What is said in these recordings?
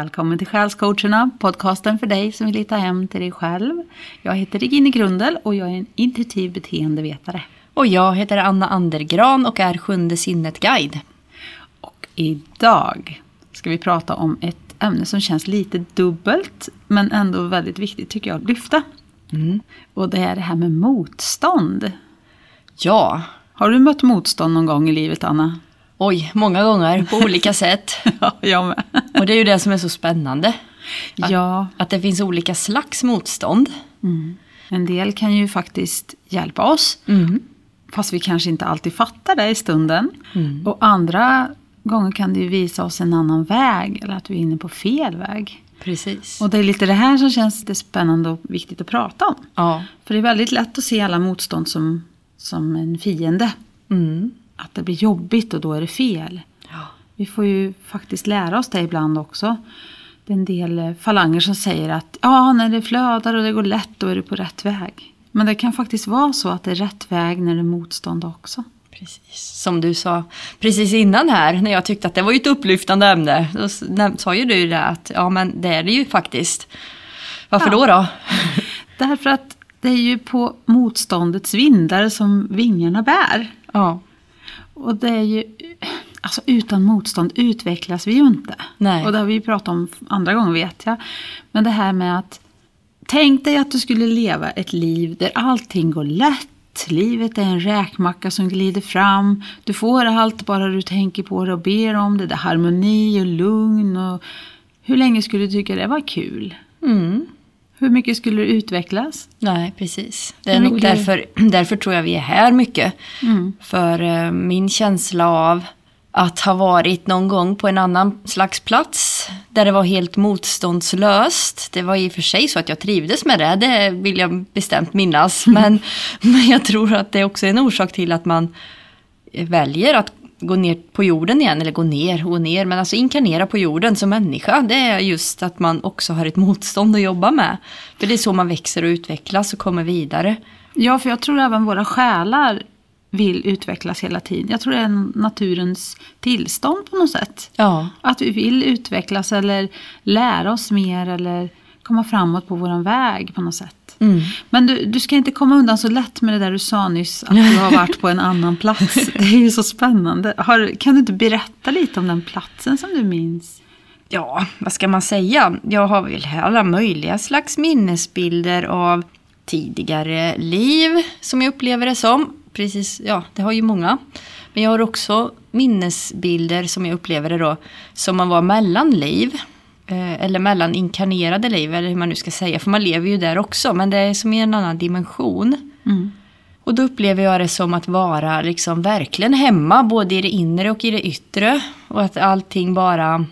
Välkommen till Själscoacherna, podcasten för dig som vill hitta hem till dig själv. Jag heter Regine Grundel och jag är en intuitiv beteendevetare. Och jag heter Anna Andergran och är Sjunde sinnet-guide. Och idag ska vi prata om ett ämne som känns lite dubbelt men ändå väldigt viktigt tycker jag att lyfta. Mm. Och det är det här med motstånd. Ja, Har du mött motstånd någon gång i livet Anna? Oj, många gånger på olika sätt. Ja, jag med. Och det är ju det som är så spännande. Att, Ja, att det finns olika slags motstånd. en del kan ju faktiskt hjälpa oss. Fast vi kanske inte alltid fattar det i stunden. Och andra gånger kan det ju visa oss en annan väg. Eller att vi är inne på fel väg. Precis. Och det är lite det här som känns lite spännande och viktigt att prata om. Ja. För det är väldigt lätt att se alla motstånd som, som en fiende. Mm. Att det blir jobbigt och då är det fel. ja. Vi får ju faktiskt lära oss det ibland också. Det är en del eh, falanger som säger att ja, när det flödar och det går lätt då är du på rätt väg. Men det kan faktiskt vara så att det är rätt väg när det är motstånd också. Precis. Som du sa precis innan här, när jag tyckte att det var ju ett upplyftande ämne. Då sa ju du det att, ja men det är det ju faktiskt. Varför Ja. då då? Därför att det är ju på motståndets vindar som vingarna bär. Ja. Och det är ju, alltså utan motstånd utvecklas vi ju inte. Nej. Och det har vi ju pratat om andra gånger vet jag. Men det här med att tänk dig att du skulle leva ett liv där allting går lätt. Livet är en räkmacka som glider fram. Du får allt bara du tänker på det och ber om det. Det är harmoni och lugn. Och hur länge skulle du tycka det var kul? Mm. Hur mycket skulle du utvecklas? Nej, precis. Det är nog därför, därför tror jag vi är här mycket. Mm. För eh, min känsla av att ha varit någon gång på en annan slags plats där det var helt motståndslöst. Det var i och för sig så att jag trivdes med det, det vill jag bestämt minnas. Men, men jag tror att det är också en orsak till att man väljer att gå ner på jorden igen, eller gå ner och ner, men alltså inkarnera på jorden som människa. Det är just att man också har ett motstånd att jobba med. För det är så man växer och utvecklas och kommer vidare. Ja, för jag tror även våra själar vill utvecklas hela tiden. Jag tror det är naturens tillstånd på något sätt. Ja, Att vi vill utvecklas eller lära oss mer eller komma framåt på vår väg på något sätt. mm. Men du, du ska inte komma undan så lätt med det där du sa nyss, att du har varit på en annan plats. Det är ju så spännande. Har, kan du inte berätta lite om den platsen som du minns? Ja, vad ska man säga? Jag har väl alla möjliga slags minnesbilder av tidigare liv som jag upplever det som. Precis, ja, det har ju många. Men jag har också minnesbilder som jag upplever det då som man var mellan liv. Eller mellan inkarnerade liv, eller hur man nu ska säga. För man lever ju där också, men det är som i en annan dimension. Mm. Och då upplever jag det som att vara liksom verkligen hemma, både i det inre och i det yttre. Och att allting bara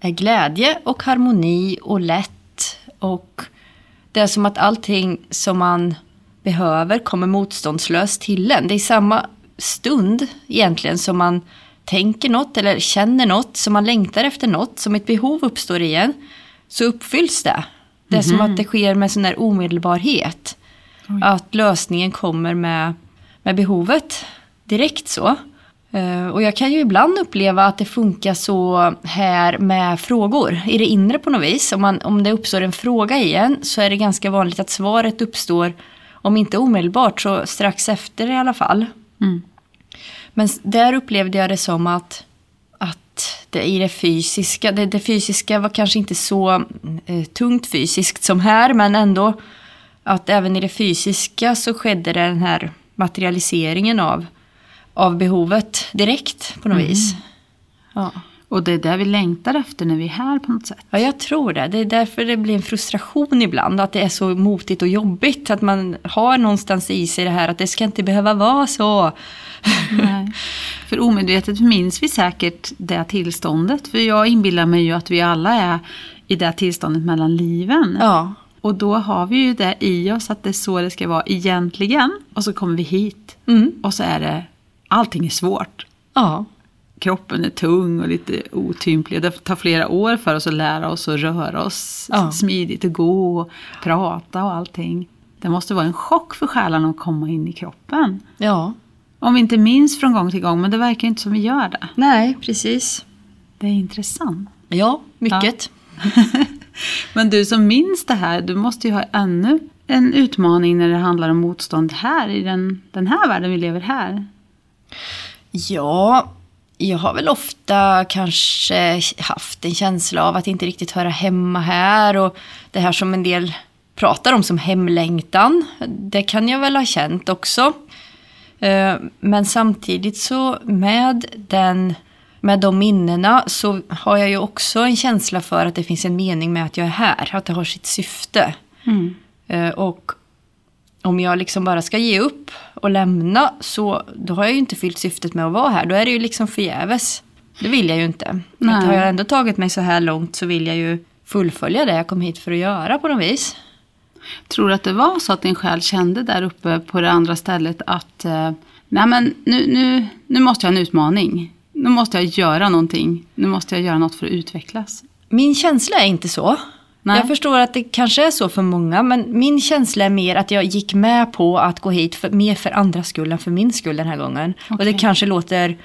är glädje och harmoni och lätt. Och det är som att allting som man behöver kommer motståndslöst till en. Det är samma stund egentligen som man tänker något eller känner något, som man längtar efter något, som ett behov uppstår igen, så uppfylls det. Det är som att det sker med sån här omedelbarhet. Att lösningen kommer med, med behovet direkt så. Eh, Och jag kan ju ibland uppleva att det funkar så här med frågor i det inre på något vis. Om, man, om det uppstår en fråga igen så är det ganska vanligt att svaret uppstår, om inte omedelbart så strax efter i alla fall. Mm. Men där upplevde jag det som att, att det i det fysiska, det, det fysiska var kanske inte så eh, tungt fysiskt som här, men ändå att även i det fysiska så skedde den här materialiseringen av, av behovet direkt på något vis. Ja. Och det är det vi längtar efter när vi är här på något sätt. ja, jag tror det. Det är därför det blir en frustration ibland, att det är så motigt och jobbigt. Att man har någonstans i sig det här att det ska inte behöva vara så. Nej. För omedvetet minns vi säkert det tillståndet. För jag inbillar mig ju att vi alla är i det tillståndet mellan liven. Ja, Och då har vi ju det i oss att det är så det ska vara egentligen. Och så kommer vi hit. mm. Och så är det, allting är svårt. ja. Kroppen är tung och lite otymplig. Det tar flera år för oss att lära oss att röra oss Ja. smidigt och gå och prata och allting. Det måste vara en chock för själen att komma in i kroppen. ja. Om vi inte minns från gång till gång, men det verkar inte som vi gör det. Nej, precis. Det är intressant. Ja, mycket. Men du som minns det här, du måste ju ha ännu en utmaning när det handlar om motstånd här i den, den här världen vi lever här. Ja, jag har väl ofta kanske haft en känsla av att inte riktigt höra hemma här och det här som en del pratar om som hemlängtan. Det kan jag väl ha känt också. Eh, men samtidigt så med, den, med de minnena så har jag ju också en känsla för att det finns en mening med att jag är här. Att det har sitt syfte. Mm. Eh, Och om jag liksom bara ska ge upp och lämna så då har jag ju inte fyllt syftet med att vara här. Då är det ju liksom förgäves. Det vill jag ju inte. Nej. Att har jag ändå tagit mig så här långt så vill jag ju fullfölja det jag kom hit för att göra på något vis. Tror du att det var så att din själ kände där uppe på det andra stället att eh, nej men nu, nu, nu måste jag ha en utmaning. Nu måste jag göra någonting. Nu måste jag göra något för att utvecklas. Min känsla är inte så. Nej. Jag förstår att det kanske är så för många men min känsla är mer att jag gick med på att gå hit för, mer för andras skull än för min skull den här gången. Och det kanske låter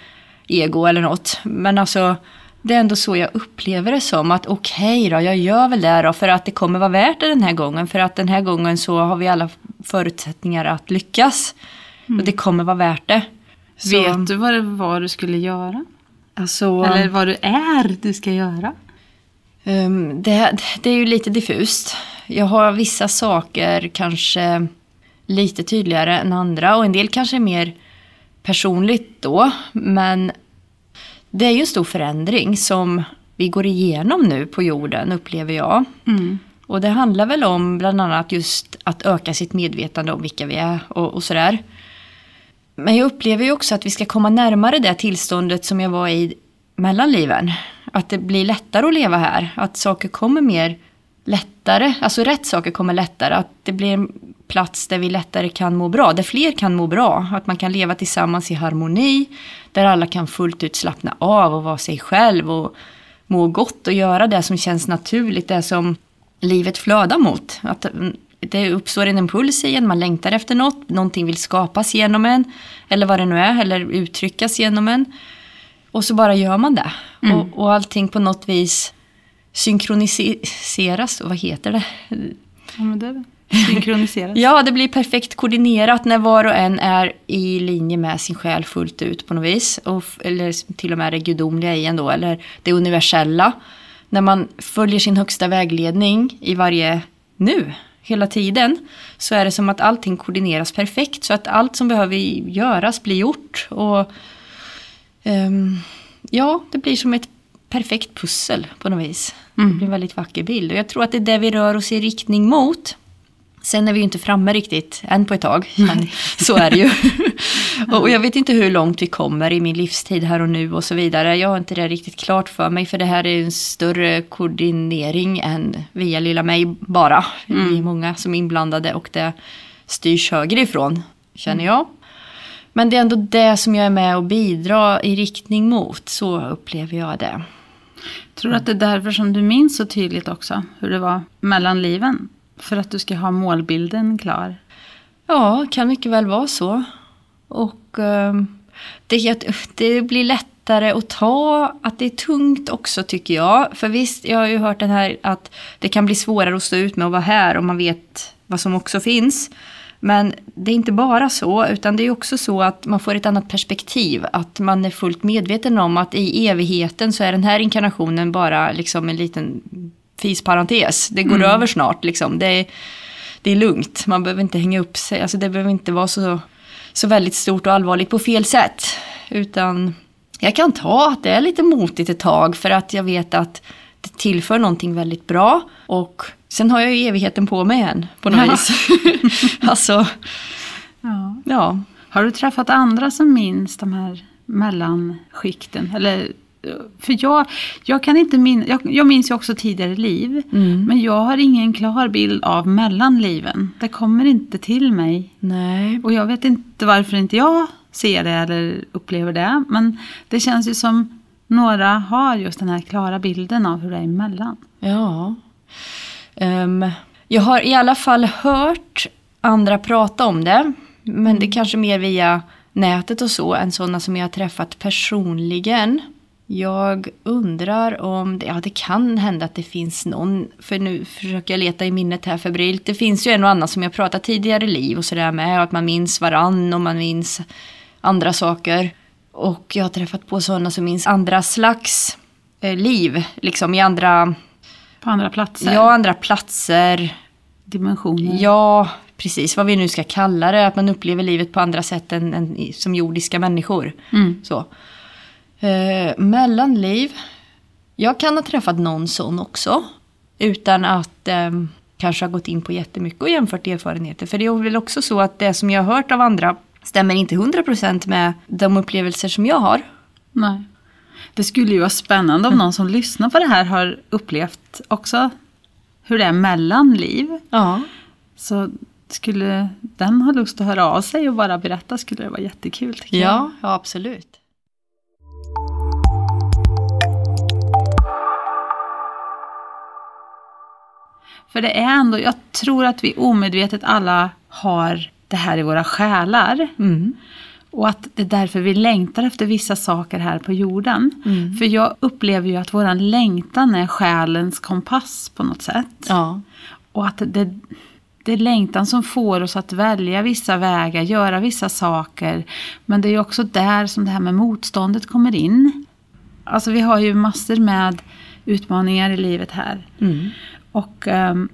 ego eller något. Men alltså det är ändå så jag upplever det som att okej då, jag gör väl det då för att det kommer vara värt det den här gången. För att den här gången så har vi alla förutsättningar att lyckas. Och det kommer vara värt det. Så, Vet du vad det var du skulle göra? Alltså, Eller vad du är du ska göra? Ehm, det, det är ju lite diffust. Jag har vissa saker kanske lite tydligare än andra och en del kanske är mer personligt då. Men det är ju en stor förändring som vi går igenom nu på jorden upplever jag. Mm. Och det handlar väl om bland annat just att öka sitt medvetande om vilka vi är och, och sådär. Men jag upplever ju också att vi ska komma närmare det tillståndet som jag var i mellan liven. Att det blir lättare att leva här. Att saker kommer mer lättare. Alltså rätt saker kommer lättare. Att det blir en plats där vi lättare kan må bra. Där fler kan må bra. Att man kan leva tillsammans i harmoni. Där alla kan fullt ut slappna av och vara sig själv. Och må gott och göra det som känns naturligt. Det som livet flödar mot. Att mm, det uppstår en impuls i en, man längtar efter något, någonting vill skapas genom en, eller vad det nu är, eller uttryckas genom en. Och så bara gör man det. Och, och allting på något vis synkroniseras, vad heter det? Ja, men det synkroniseras. Ja, det blir perfekt koordinerat när var och en är i linje med sin själ fullt ut på något vis. Och, eller till och med det gudomliga i en då, eller det universella. När man följer sin högsta vägledning i varje nu, hela tiden, så är det som att allting koordineras perfekt. Så att allt som behöver göras blir gjort. Och ehm, ja, det blir som ett perfekt pussel på något vis. Det blir en väldigt vacker bild. Och jag tror att det är det vi rör oss i riktning mot. Sen är vi ju inte framme riktigt än på ett tag. Men så är det ju. och jag vet inte hur långt vi kommer i min livstid här och nu och så vidare. Jag har inte det riktigt klart för mig. För det här är en större koordinering än via lilla mig bara. Vi är många som är inblandade och det styrs högre ifrån, känner jag. Men det är ändå det som jag är med och bidrar i riktning mot. Så upplever jag det. Tror du att det är därför som du minns så tydligt också hur det var mellan liven? För att du ska ha målbilden klar? Ja, kan mycket väl vara så. Och ehm, det, det blir lättare att ta, att det är tungt också tycker jag. För visst, jag har ju hört den här att det kan bli svårare att stå ut med att vara här om man vet vad som också finns. Men det är inte bara så, utan det är också så att man får ett annat perspektiv. Att man är fullt medveten om att i evigheten så är den här inkarnationen bara liksom en liten fisparentes. Det går över snart liksom. Det är, det är lugnt, man behöver inte hänga upp sig. Alltså det behöver inte vara så, så väldigt stort och allvarligt på fel sätt. Utan jag kan ta att det är lite motigt ett tag för att jag vet att det tillför någonting väldigt bra. Och sen har jag ju evigheten på mig än på något Ja. vis. alltså, Ja. ja. Har du träffat andra som minns de här mellanskikten? Eller, för jag, jag kan inte min, jag, jag minns ju också tidigare liv. Mm. Men jag har ingen klar bild av mellanliven. Det kommer inte till mig. Nej. Och jag vet inte varför inte jag ser det eller upplever det. Men det känns ju som några har just den här klara bilden av hur det är emellan. Ja. Ehm, jag har i alla fall hört andra prata om det. Men det är kanske mer via nätet och så än sådana som jag har träffat personligen. Jag undrar om, det, ja det kan hända att det finns någon, för nu försöker jag leta i minnet här febrilt. Det finns ju en och annan som jag pratat tidigare liv och sådär med, att man minns varann och man minns andra saker. Och jag har träffat på sådana som minns andra slags eh, liv, liksom i andra, På andra platser. ja andra platser. Dimensioner. Ja, precis vad vi nu ska kalla det, att man upplever livet på andra sätt än, än som jordiska människor. Mm. Så. Eh, mellanliv. Jag kan ha träffat någon sån också. Utan att eh, kanske ha gått in på jättemycket och jämfört erfarenheter. För det är väl också så att det som jag har hört av andra stämmer inte 100% med de upplevelser som jag har. Nej. Det skulle ju vara spännande om någon som lyssnar på det här har upplevt också hur det är mellan liv. Ja. Så skulle den ha lust att höra av sig och bara berätta skulle det vara jättekul. Tycker jag. Ja, ja absolut. För det är ändå, jag tror att vi omedvetet alla har det här i våra själar. Mm. Och att det är därför vi längtar efter vissa saker här på jorden. Mm. För jag upplever ju att våran längtan är själens kompass på något sätt. Ja. Och att det, det är längtan som får oss att välja vissa vägar, göra vissa saker. Men det är ju också där som det här med motståndet kommer in. Alltså vi har ju massor med utmaningar i livet här. Mm. Och ehm,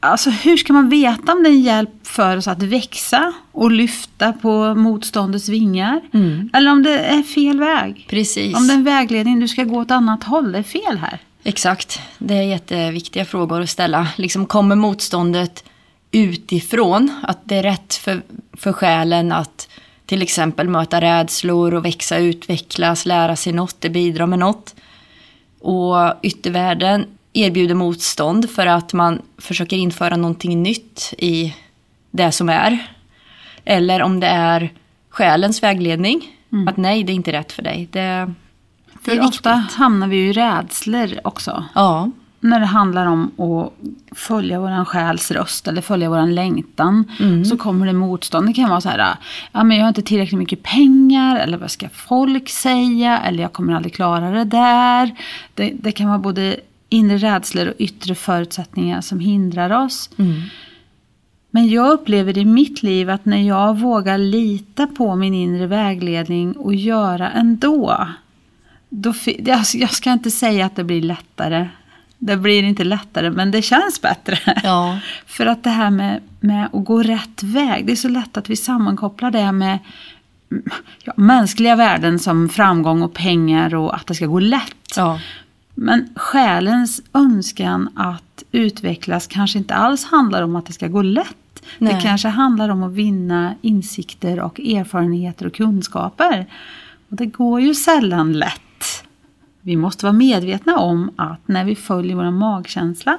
alltså hur ska man veta om det är en hjälp för oss att växa och lyfta på motståndets vingar? Mm. Eller om det är fel väg? Precis. Om det är en vägledning, du ska gå åt annat håll, det är fel här. Exakt. Det är jätteviktiga frågor att ställa. Liksom kommer motståndet utifrån? Att det är rätt för, för själen att till exempel möta rädslor och växa, utvecklas, lära sig något, det bidrar med något. Och yttervärlden erbjuder motstånd för att man försöker införa någonting nytt i det som är. Eller om det är själens vägledning. Att nej, det är inte rätt för dig. Det, det är För viktigt. ofta hamnar vi ju i rädslor också. Ja, När det handlar om att följa våran själs röst eller följa våran längtan. Så kommer det motstånd. Det kan vara så här, ja men jag har inte tillräckligt mycket pengar. Eller vad ska folk säga? Eller jag kommer aldrig klara det där. Det, det kan vara både inre rädslor och yttre förutsättningar som hindrar oss. Men jag upplever i mitt liv att när jag vågar lita på min inre vägledning och göra ändå. Då, fi- jag, ska inte säga att det blir lättare. Det blir inte lättare, men det känns bättre. ja, För att det här med, med att gå rätt väg, det är så lätt att vi sammankopplar det med mm, ja, mänskliga värden som framgång och pengar och att det ska gå lätt. ja. Men själens önskan att utvecklas kanske inte alls handlar om att det ska gå lätt. Det Nej. kanske handlar om att vinna insikter och erfarenheter och kunskaper. Och det går ju sällan lätt. Vi måste vara medvetna om att när vi följer vår magkänsla,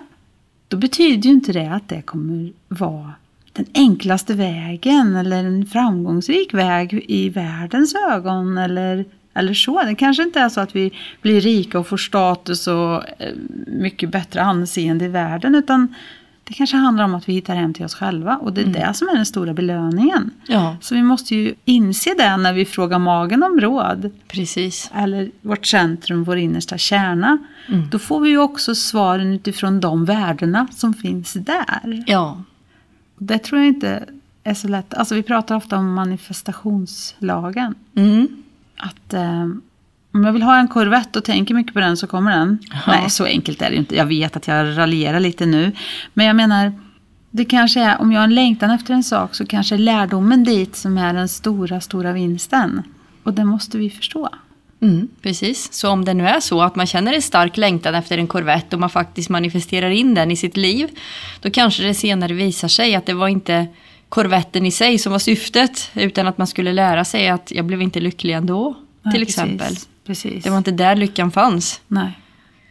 då betyder ju inte det att det kommer vara den enklaste vägen eller en framgångsrik väg i världens ögon eller, eller så. Det kanske inte är så att vi blir rika och får status och eh, mycket bättre anseende i världen utan det kanske handlar om att vi hittar hem till oss själva och det är det som är den stora belöningen. Ja, Så vi måste ju inse det när vi frågar magen om råd precis. eller vårt centrum, vår innersta kärna. Då får vi ju också svaren utifrån de värdena som finns där. Ja, Det tror jag inte är så lätt. Alltså vi pratar ofta om manifestationslagen. mm. Att eh, om jag vill ha en korvett och tänker mycket på den så kommer den. Nej, så enkelt är det ju inte. Jag vet att jag raljerar lite nu. Men jag menar, det kanske är, om jag har en längtan efter en sak så kanske är lärdomen dit som är den stora, stora vinsten. Och det måste vi förstå. Mm, precis. Så om det nu är så att man känner en stark längtan efter en Corvette och man faktiskt manifesterar in den i sitt liv, då kanske det senare visar sig att det var inte korvetten i sig som var syftet, utan att man skulle lära sig att jag blev inte lycklig ändå, Nej, till precis, exempel. Precis. Det var inte där lyckan fanns. Nej.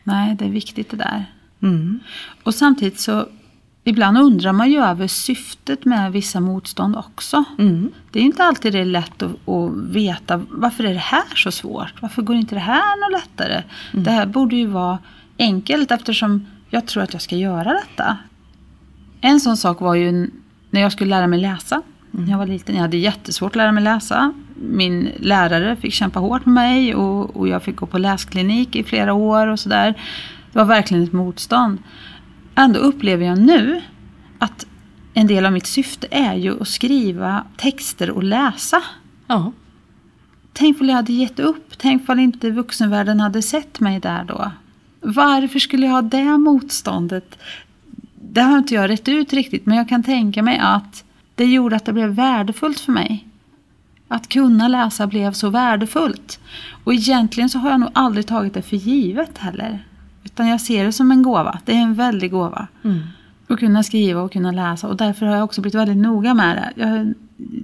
Nej, det är viktigt det där. Mm. Och samtidigt så ibland undrar man ju över syftet med vissa motstånd också. Mm. Det är inte alltid det är lätt att, att veta varför är det här så svårt? Varför går inte det här något lättare? Det här borde ju vara enkelt eftersom jag tror att jag ska göra detta. En sån sak var ju när jag skulle lära mig läsa. när jag var liten. Jag hade jättesvårt att lära mig läsa. Min lärare fick kämpa hårt med mig och, och jag fick gå på läsklinik i flera år och sådär. Det var verkligen ett motstånd. Ändå upplever jag nu att en del av mitt syfte är ju att skriva texter och läsa. Ja. Tänk om jag hade gett upp. Tänk om inte vuxenvärlden hade sett mig där då. Varför skulle jag ha det motståndet? Det har inte jag rätt ut riktigt, men jag kan tänka mig att det gjorde att det blev värdefullt för mig. Att kunna läsa blev så värdefullt. Och egentligen så har jag nog aldrig tagit det för givet heller. Utan jag ser det som en gåva. Det är en väldig gåva. Mm. Att kunna skriva och kunna läsa. Och därför har jag också blivit väldigt noga med det. Jag,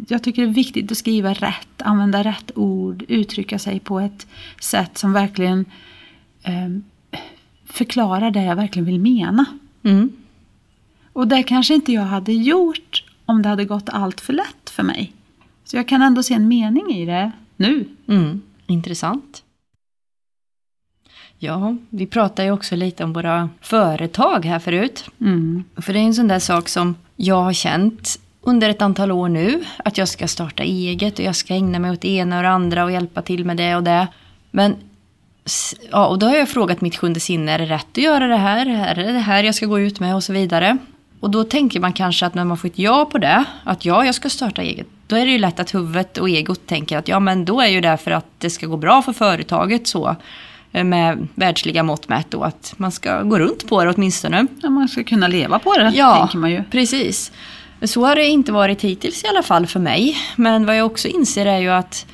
jag tycker det är viktigt att skriva rätt, använda rätt ord, uttrycka sig på ett sätt som verkligen eh, förklarar det jag verkligen vill mena. Mm. Och det kanske inte jag hade gjort om det hade gått allt för lätt för mig. Så jag kan ändå se en mening i det nu. Mm. Intressant. Ja, vi pratade ju också lite om våra företag här förut. Mm. För det är en sån där sak som jag har känt under ett antal år nu. Att jag ska starta eget och jag ska ägna mig åt det ena och det andra och hjälpa till med det och det. Men ja, och då har jag frågat mitt sjunde sinne, är det rätt att göra det här? Är det det här jag ska gå ut med och så vidare? Och då tänker man kanske att när man får ett ja på det, att ja, jag ska starta eget. Då är det ju lätt att huvudet och egot tänker att ja, men då är ju det för att det ska gå bra för företaget så. eh, Med världsliga mått mätt då, att man ska gå runt på det åtminstone. Ja, man ska kunna leva på det, Ja, tänker man ju. precis. Så har det inte varit hittills i alla fall för mig. Men vad jag också inser är ju att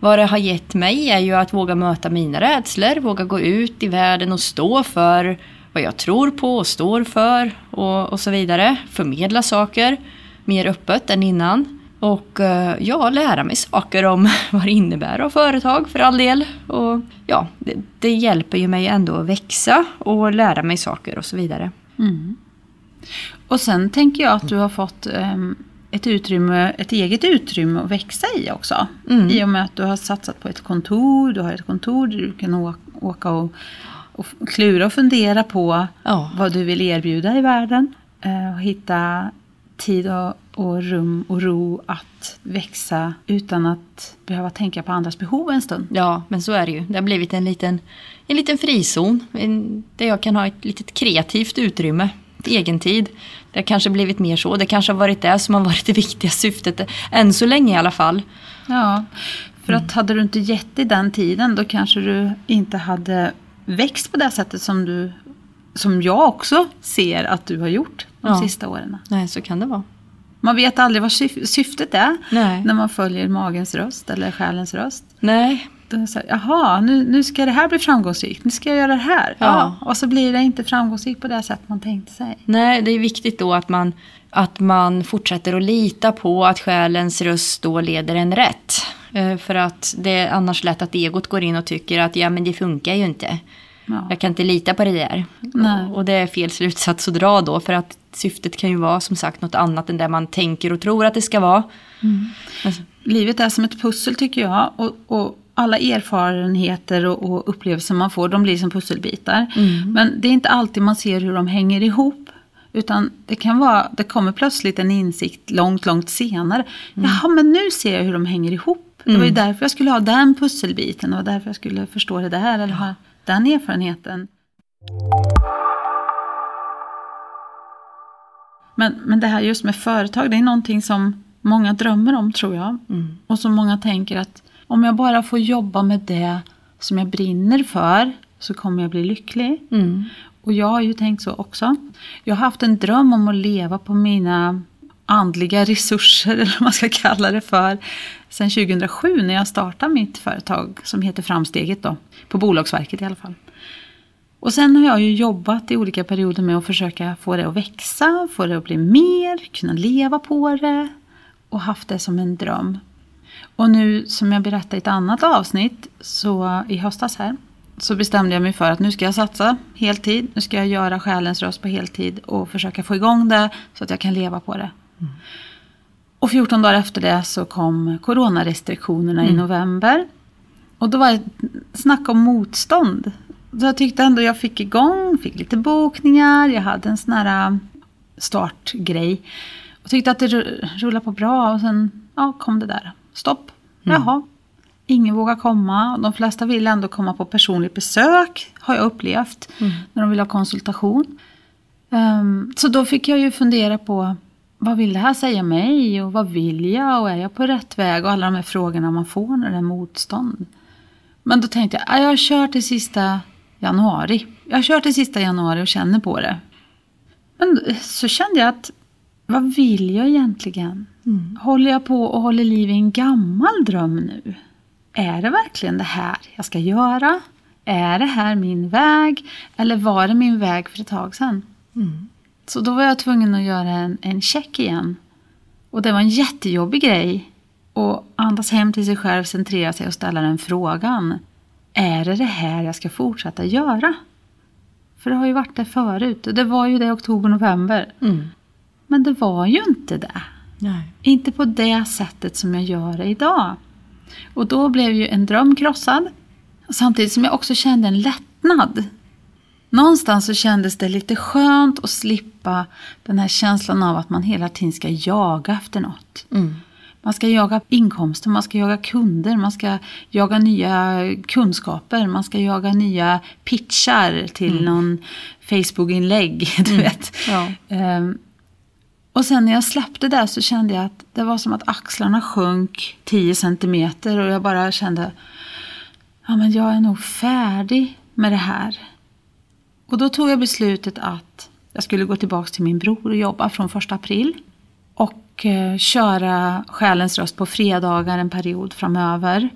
vad det har gett mig är ju att våga möta mina rädslor, våga gå ut i världen och stå för vad jag tror på och står för och, och så vidare. Förmedla saker mer öppet än innan. Och eh, ja, lära mig saker om vad det innebär ha företag för all del. Och ja, det, det hjälper ju mig ändå att växa och lära mig saker och så vidare. Mm. Och sen tänker jag att du har fått ehm, ett, utrymme, ett eget utrymme att växa i också. Mm. I och med att du har satsat på ett kontor, du har ett kontor där du kan åka och, och klura och fundera på Ja. vad du vill erbjuda i världen. eh, Och hitta tid och, rum och ro att växa utan att behöva tänka på andras behov en stund. Ja, men så är det ju. Det har blivit en liten, en liten frizon. En, där jag kan ha ett litet kreativt utrymme. Ett egen tid. Det har kanske blivit mer så. Det kanske har varit det som har varit det viktiga syftet. Än så länge i alla fall. Ja, för att hade du inte gett dig den tiden då kanske du inte hade växt på det sättet som du som jag också ser att du har gjort de Ja. sista åren. Nej, så kan det vara. Man vet aldrig vad syf- syftet är Nej. när man följer magens röst eller själens röst. Nej, Då så här, Jaha, nu, nu ska det här bli framgångsrikt. Nu ska jag göra det här. Ja. Och så blir det inte framgångsrikt på det sätt man tänkte sig. Nej, det är viktigt då att man, att man fortsätter att lita på att själens röst då leder en rätt. Eh, För att det är annars lätt att egot går in och tycker att ja men det funkar ju inte. Ja. Jag kan inte lita på det där. Nej. Och det är fel slutsats att dra då för att syftet kan ju vara som sagt något annat än det man tänker och tror att det ska vara. Alltså, Livet är som ett pussel tycker jag. Och, och alla erfarenheter och, och upplevelser man får, de blir som pusselbitar. Men det är inte alltid man ser hur de hänger ihop. Utan det kan vara, det kommer plötsligt en insikt långt, långt senare. Jaha, men nu ser jag hur de hänger ihop. Det var ju därför jag skulle ha den pusselbiten och därför jag skulle förstå det där eller ha den erfarenheten. Men, men det här just med företag, det är någonting som många drömmer om tror jag. Och som många tänker att om jag bara får jobba med det som jag brinner för så kommer jag bli lycklig. mm. Och jag har ju tänkt så också. Jag har haft en dröm om att leva på mina andliga resurser, eller vad man ska kalla det för, sedan 2007 när jag startade mitt företag som heter Framsteget då, på Bolagsverket i alla fall. Och sen har jag ju jobbat i olika perioder med att försöka få det att växa, få det att bli mer, kunna leva på det och haft det som en dröm. Och nu som jag berättade i ett annat avsnitt så i höstas här så bestämde jag mig för att nu ska jag satsa heltid. Nu ska jag göra själens röst på heltid och försöka få igång det så att jag kan leva på det. Och 14 dagar efter det så kom coronarestriktionerna i november. Och då var det snack om motstånd. Så jag tyckte ändå jag fick igång, fick lite bokningar, jag hade en sån här äh, startgrej. Och tyckte att det ru- rullade på bra och sen ja, kom det där. Stopp. Mm. Jaha. Ingen vågar komma. De flesta vill ändå komma på personligt besök. Har jag upplevt. Mm. När de vill ha konsultation. Ehm, så då fick jag ju fundera på. Vad vill det här säga mig? Och vad vill jag? Och är jag på rätt väg? Och alla de här frågorna man får när det är motstånd. Men då tänkte jag. "Ah, Jag kört till sista januari. Jag kört till sista januari och känner på det. Men så kände jag att. Vad vill jag egentligen? Mm. Håller jag på och håller liv i en gammal dröm nu? Är det verkligen det här jag ska göra? Är det här min väg? Eller var det min väg för ett tag sedan? Mm. Så då var jag tvungen att göra en, en check igen. Och det var en jättejobbig grej. Och andas hem till sig själv, centrera sig och ställa den frågan. Är det det här jag ska fortsätta göra? För det har ju varit det förut. Det var ju det i oktober-november. Mm. Men det var ju inte det. Nej. Inte på det sättet som jag gör det idag. Och då blev ju en dröm krossad. Samtidigt som jag också kände en lättnad. Någonstans så kändes det lite skönt att slippa den här känslan av att man hela tiden ska jaga efter något. Mm. Man ska jaga inkomster, man ska jaga kunder, man ska jaga nya kunskaper, man ska jaga nya pitchar till någon Facebook-inlägg. Du vet. Ja. Ehm, och sen när jag släppte det så kände jag att det var som att axlarna sjönk 10 centimeter och jag bara kände ja men jag är nog färdig med det här. Och då tog jag beslutet att jag skulle gå tillbaka till min bror och jobba från första april. Och eh, köra Själens röst på fredagar en period framöver.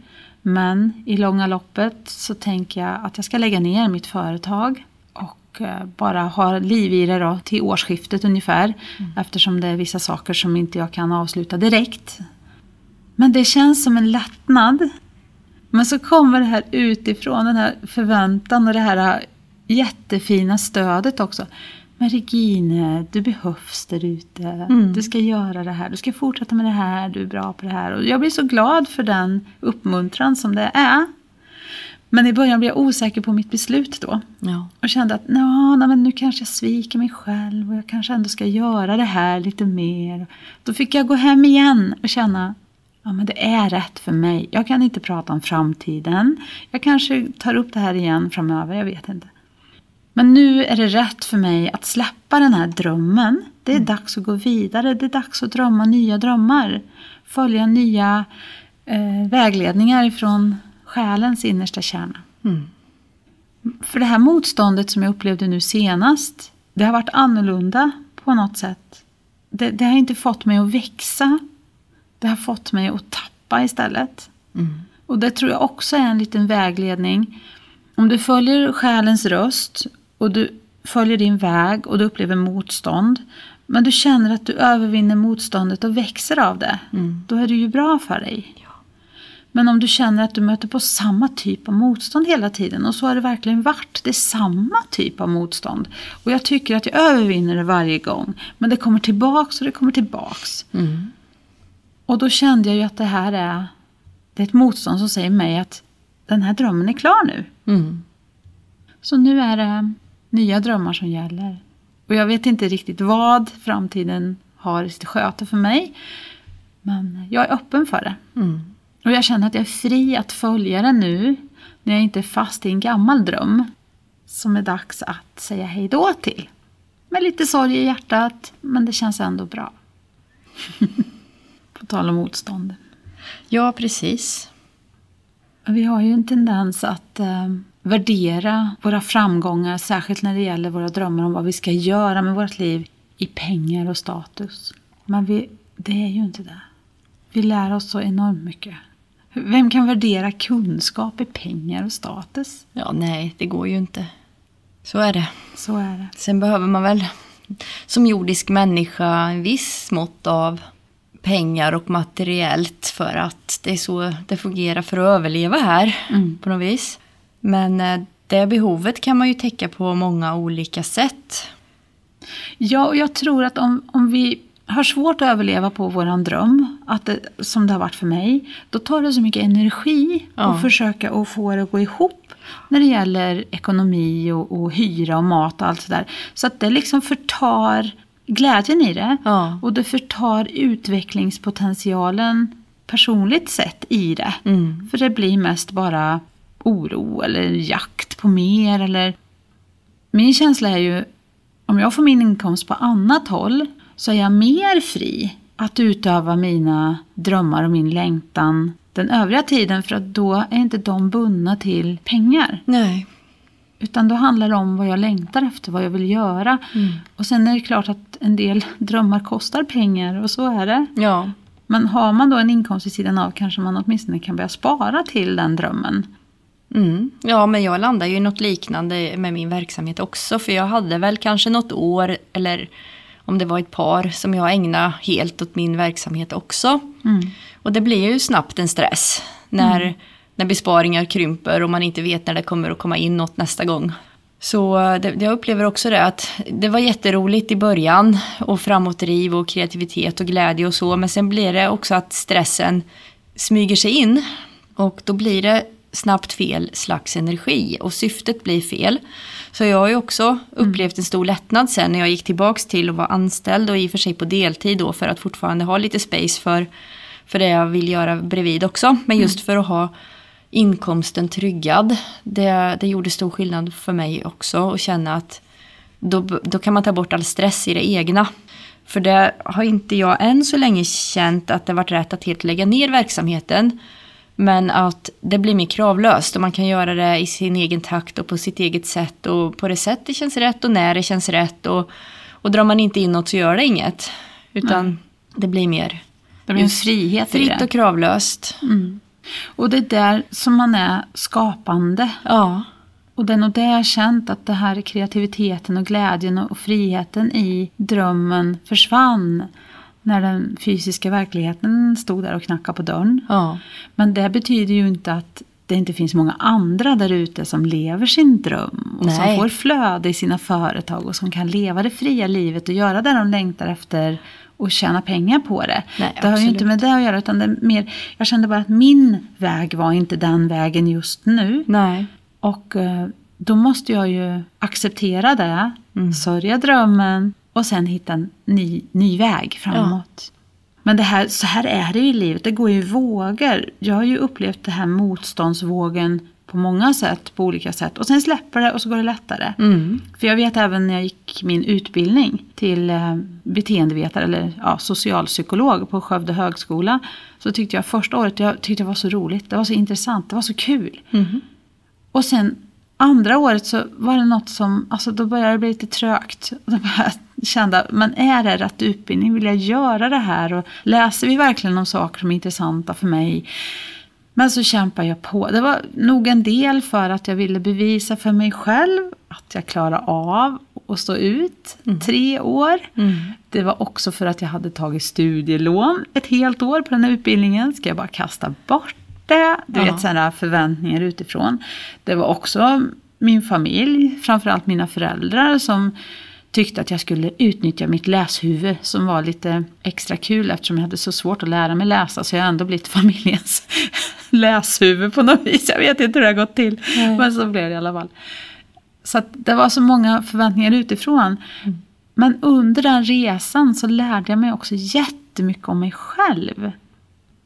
Men i långa loppet så tänker jag att jag ska lägga ner mitt företag. Och eh, bara ha liv i det då till årsskiftet ungefär. Eftersom det är vissa saker som inte jag kan avsluta direkt. Men det känns som en lättnad. Men så kommer det här utifrån, den här förväntan och det här jättefina stödet också. Men Regine, du behövs där ute. Mm. Du ska göra det här, du ska fortsätta med det här, du är bra på det här. Och jag blir så glad för den uppmuntran som det är. Men i början blev jag osäker på mitt beslut då. Ja. Och kände att "Nå, nej, men nu kanske jag sviker mig själv och jag kanske ändå ska göra det här lite mer. Då fick jag gå hem igen och känna Ja, men det är rätt för mig. Jag kan inte prata om framtiden. Jag kanske tar upp det här igen framöver, jag vet inte. Men nu är det rätt för mig att släppa den här drömmen. Det är dags att gå vidare. Det är dags att drömma nya drömmar. Följa nya eh, vägledningar ifrån själens innersta kärna. Mm. För det här motståndet som jag upplevde nu senast, det har varit annorlunda på något sätt. Det, det har inte fått mig att växa. Det har fått mig att tappa istället. Mm. Och det tror jag också är en liten vägledning. Om du följer själens röst och du följer din väg och du upplever motstånd. Men du känner att du övervinner motståndet och växer av det. Mm. Då är det ju bra för dig. Men om du känner att du möter på samma typ av motstånd hela tiden och så har det verkligen varit. Det är samma typ av motstånd. Och jag tycker att jag övervinner det varje gång. Men det kommer tillbaks och det kommer tillbaks. Mm. Och då kände jag ju att det här är, det är ett motstånd som säger mig att den här drömmen är klar nu. Mm. Så nu är det nya drömmar som gäller. Och jag vet inte riktigt vad framtiden har i sitt sköte för mig. Men jag är öppen för det. Mm. Och jag känner att jag är fri att följa det nu. När jag inte är fast i en gammal dröm. Som är dags att säga hej då till. Med lite sorg i hjärtat. Men det känns ändå bra. På tal om motstånd. Ja, precis. Vi har ju en tendens att eh, värdera våra framgångar, särskilt när det gäller våra drömmar om vad vi ska göra med vårt liv, i pengar och status. Men vi, det är ju inte det. Vi lär oss så enormt mycket. Vem kan värdera kunskap i pengar och status? Ja, nej, det går ju inte. Så är det. Så är det. Sen behöver man väl som jordisk människa en viss mått av pengar och materiellt för att det är så det fungerar för att överleva här Mm. på något vis. Men eh, det behovet kan man ju täcka på många olika sätt. Ja, och jag tror att om, om vi har svårt att överleva på våran dröm, att det, som det har varit för mig, då tar det så mycket energi Ja. att försöka att få det att gå ihop när det gäller ekonomi och, och hyra och mat och allt sådär. Så att det liksom förtar glädjen i det. Ja. Och det förtar utvecklingspotentialen personligt sett i det. Mm. För det blir mest bara oro eller jakt på mer eller... Min känsla är ju, om jag får min inkomst på annat håll så är jag mer fri att utöva mina drömmar och min längtan den övriga tiden för att då är inte de bundna till pengar. Nej. Utan då handlar det om vad jag längtar efter, vad jag vill göra. Mm. Och sen är det klart att en del drömmar kostar pengar och så är det. Ja. Men har man då en inkomst vid sidan av kanske man åtminstone kan börja spara till den drömmen. Mm. Ja, men jag landar ju i något liknande med min verksamhet också. För jag hade väl kanske något år, eller om det var ett par, som jag ägnade helt åt min verksamhet också. Mm. Och det blir ju snabbt en stress när, när besparingar krymper och man inte vet när det kommer att komma in något nästa gång. Så det, jag upplever också det att det var jätteroligt i början och framåtdriv och kreativitet och glädje och så. Men sen blir det också att stressen smyger sig in och då blir det snabbt fel slags energi och syftet blir fel. Så jag har ju också upplevt en stor lättnad sen när jag gick tillbaks till att vara anställd och i och för sig på deltid då för att fortfarande ha lite space för, för det jag vill göra bredvid också. Men just för att ha inkomsten tryggad. Det, det gjorde stor skillnad för mig också och känna att då, då kan man ta bort all stress i det egna. För det har inte jag än så länge känt att det varit rätt att helt lägga ner verksamheten. Men att det blir mer kravlöst och man kan göra det i sin egen takt och på sitt eget sätt och på det sätt det känns rätt och när det känns rätt. Och, och drar man inte in något så gör det inget. Utan det blir mer Det blir en frihet i fritt det. och kravlöst. Och det är där som man är skapande. Ja. Och det är nog det jag har känt att det här är kreativiteten och glädjen och friheten i drömmen försvann. När den fysiska verkligheten stod där och knackade på dörren. Ja. Men det betyder ju inte att det inte finns många andra där ute som lever sin dröm. Och som Nej. får flöde i sina företag och som kan leva det fria livet och göra det de längtar efter och tjäna pengar på det. Nej, det har ju inte med det att göra utan det mer, jag kände bara att min väg var inte den vägen just nu. Nej. Och eh, då måste jag ju acceptera det, Mm. sörja drömmen och sen hitta en ny, ny väg framåt. Men det här, så här är det ju i livet, det går ju vågor. Jag har ju upplevt det här motståndsvågen på många sätt, på olika sätt. Och sen släpper det och så går det lättare. Mm. För jag vet även när jag gick min utbildning till eh, beteendevetare eller ja, socialpsykolog på Skövde högskola. Så tyckte jag första året jag tyckte det var så roligt, det var så intressant, det var så kul. Mhm. Och sen andra året så var det något som, alltså då började det bli lite trögt. Och då började jag känna, men är det rätt utbildning? Vill jag göra det här? Och läser vi verkligen om saker som är intressanta för mig? Men så kämpar jag på. Det var nog en del för att jag ville bevisa för mig själv att jag klarar av att stå ut tre år. Mm. Det var också för att jag hade tagit studielån ett helt år på den här utbildningen. Ska jag bara kasta bort det? Du Ja. vet sådana förväntningar utifrån. Det var också min familj, framförallt mina föräldrar som tyckte att jag skulle utnyttja mitt läshuvud som var lite extra kul eftersom jag hade så svårt att lära mig läsa så jag har ändå blivit familjens läshuvud på något vis. Jag vet inte hur det har gått till Nej. men så blev det i alla fall. Så det var så många förväntningar utifrån. Men under den resan så lärde jag mig också jättemycket om mig själv.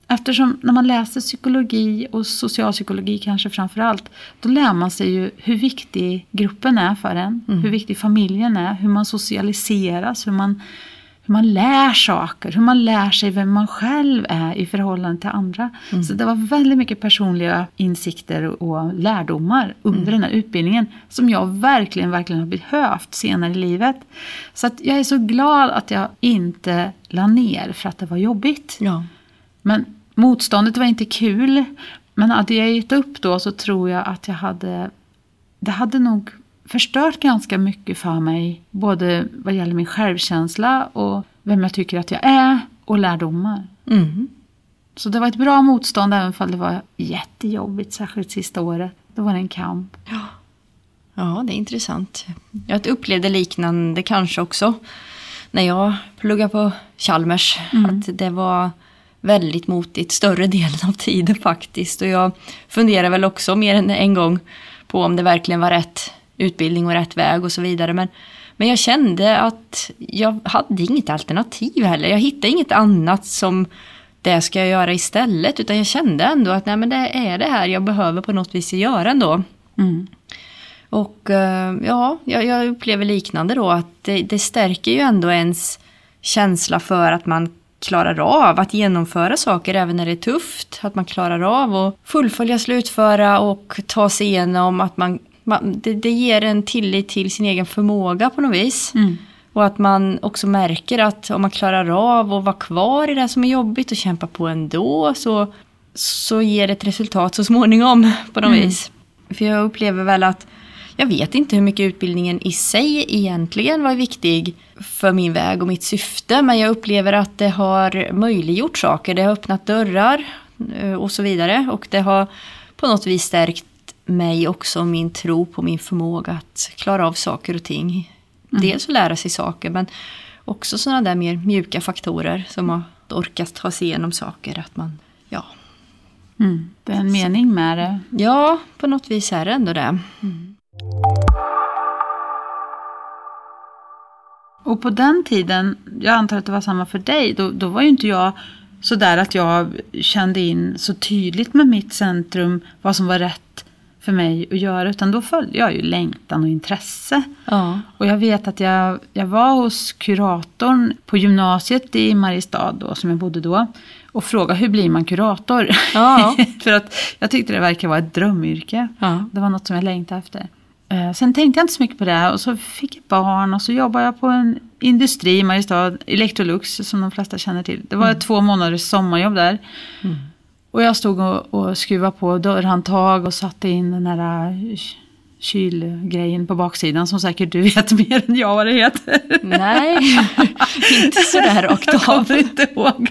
Eftersom när man läser psykologi och socialpsykologi kanske framför allt, då lär man sig ju hur viktig gruppen är för en, hur viktig familjen är, hur man socialiseras, hur man, hur man lär saker, hur man lär sig vem man själv är i förhållande till andra. Så det var väldigt mycket personliga insikter och lärdomar under den här utbildningen som jag verkligen, verkligen har behövt senare i livet. Så att jag är så glad att jag inte la ner för att det var jobbigt. Ja. Men motståndet var inte kul. Men hade jag gett upp då så tror jag att jag hade... Det hade nog förstört ganska mycket för mig. Både vad gäller min självkänsla och vem jag tycker att jag är och lärdomar. Mm. Så det var ett bra motstånd även om det var jättejobbigt, särskilt sista året. Då var det en kamp. Ja, det är intressant. Jag upplevde liknande kanske också när jag pluggade på Chalmers. Att det var väldigt motigt större delen av tiden faktiskt. Och jag funderar väl också mer än en gång på om det verkligen var rätt utbildning och rätt väg och så vidare. Men, Men jag kände att jag hade inget alternativ heller. Jag hittade inget annat som det ska jag göra istället. Utan jag kände ändå att nej, men det är det här jag behöver på något vis göra ändå. Mm. Och eh, ja, jag, jag upplever liknande då att det, det stärker ju ändå ens känsla för att man klarar av att genomföra saker även när det är tufft. Att man klarar av att fullfölja, slutföra och ta sig igenom. Att man, man det, det ger en tillit till sin egen förmåga på något vis. Mm. Och att man också märker att om man klarar av att vara kvar i det som är jobbigt och kämpa på ändå så, så ger det ett resultat så småningom på något Mm. vis. För jag upplever väl att jag vet inte hur mycket utbildningen i sig egentligen var viktig för min väg och mitt syfte. Men jag upplever att det har möjliggjort saker. Det har öppnat dörrar eh, och så vidare. Och det har på något vis stärkt mig också, min tro på min förmåga att klara av saker och ting. Dels att lära sig saker men också sådana där mer mjuka faktorer som att orka ta sig igenom saker. Att man, ja. Mm. Det är en mening med det. ja, på något vis är det ändå det. Och på den tiden, jag antar att det var samma för dig, då, då var ju inte jag så där att jag kände in så tydligt med mitt centrum vad som var rätt för mig att göra. Utan då följde jag ju längtan och intresse. Ja. Och jag vet att jag, jag var hos kuratorn på gymnasiet i Mariestad då, som jag bodde då. Och frågade hur blir man kurator? Ja. för att jag tyckte det verkar vara ett drömyrke. Ja. Det var något som jag längtade efter. Eh, Sen tänkte jag inte så mycket på det och så fick jag barn och så jobbade jag på en industri i Mariestad, Electrolux som de flesta känner till. Det var två månaders sommarjobb där. Och jag stod och, och skruvade på dörrhandtag och satte in den här eh, kylgrejen på baksidan som säkert du vet mer än jag vad det heter. Nej, inte sådär rakt Jag av. kommer inte ihåg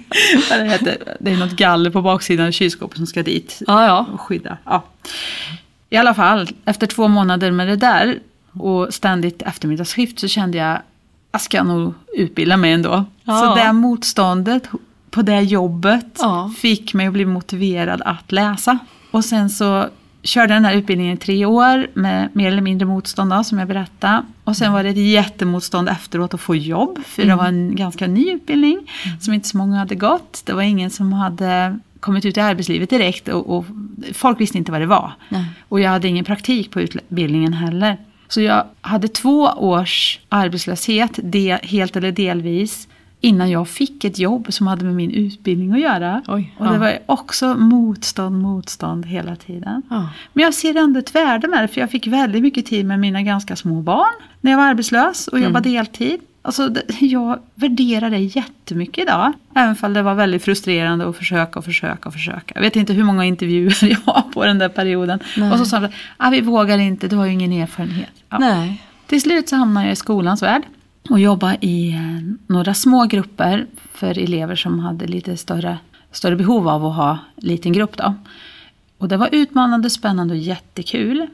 vad det heter. Det är något galler på baksidan av kylskåpet som ska dit Ja, ja. och skydda. Ja. I alla fall, efter två månader med det där och ständigt eftermiddagsskift så kände jag jag ska nog utbilda mig ändå. Ja. Så det motståndet på det jobbet Ja. fick mig att bli motiverad att läsa. Och sen så körde den här utbildningen i tre år med mer eller mindre motstånd då, som jag berättade. Och sen var det ett jättemotstånd efteråt att få jobb. För det var en ganska ny utbildning som inte så många hade gått. Det var ingen som hade kommit ut i arbetslivet direkt och, och folk visste inte vad det var. Nej. Och jag hade ingen praktik på utbildningen heller. Så jag hade två års arbetslöshet, de, helt eller delvis, innan jag fick ett jobb som hade med min utbildning att göra. Oj, och ja. det var också motstånd, motstånd hela tiden. Ja. Men jag ser ändå ett värde med det, för jag fick väldigt mycket tid med mina ganska små barn när jag var arbetslös och jobbade deltid. Alltså, jag värderar det jättemycket idag. Även om det var väldigt frustrerande att försöka och försöka och försöka. Jag vet inte hur många intervjuer jag har på den där perioden. Nej. Och så sa de, ah, vi vågar inte, du har ju ingen erfarenhet. Ja. Nej. Till slut så hamnade jag i skolans värld och jobbade i eh, några små grupper för elever som hade lite större, större behov av att ha liten grupp. Då. Och det var utmanande, spännande och jättekul.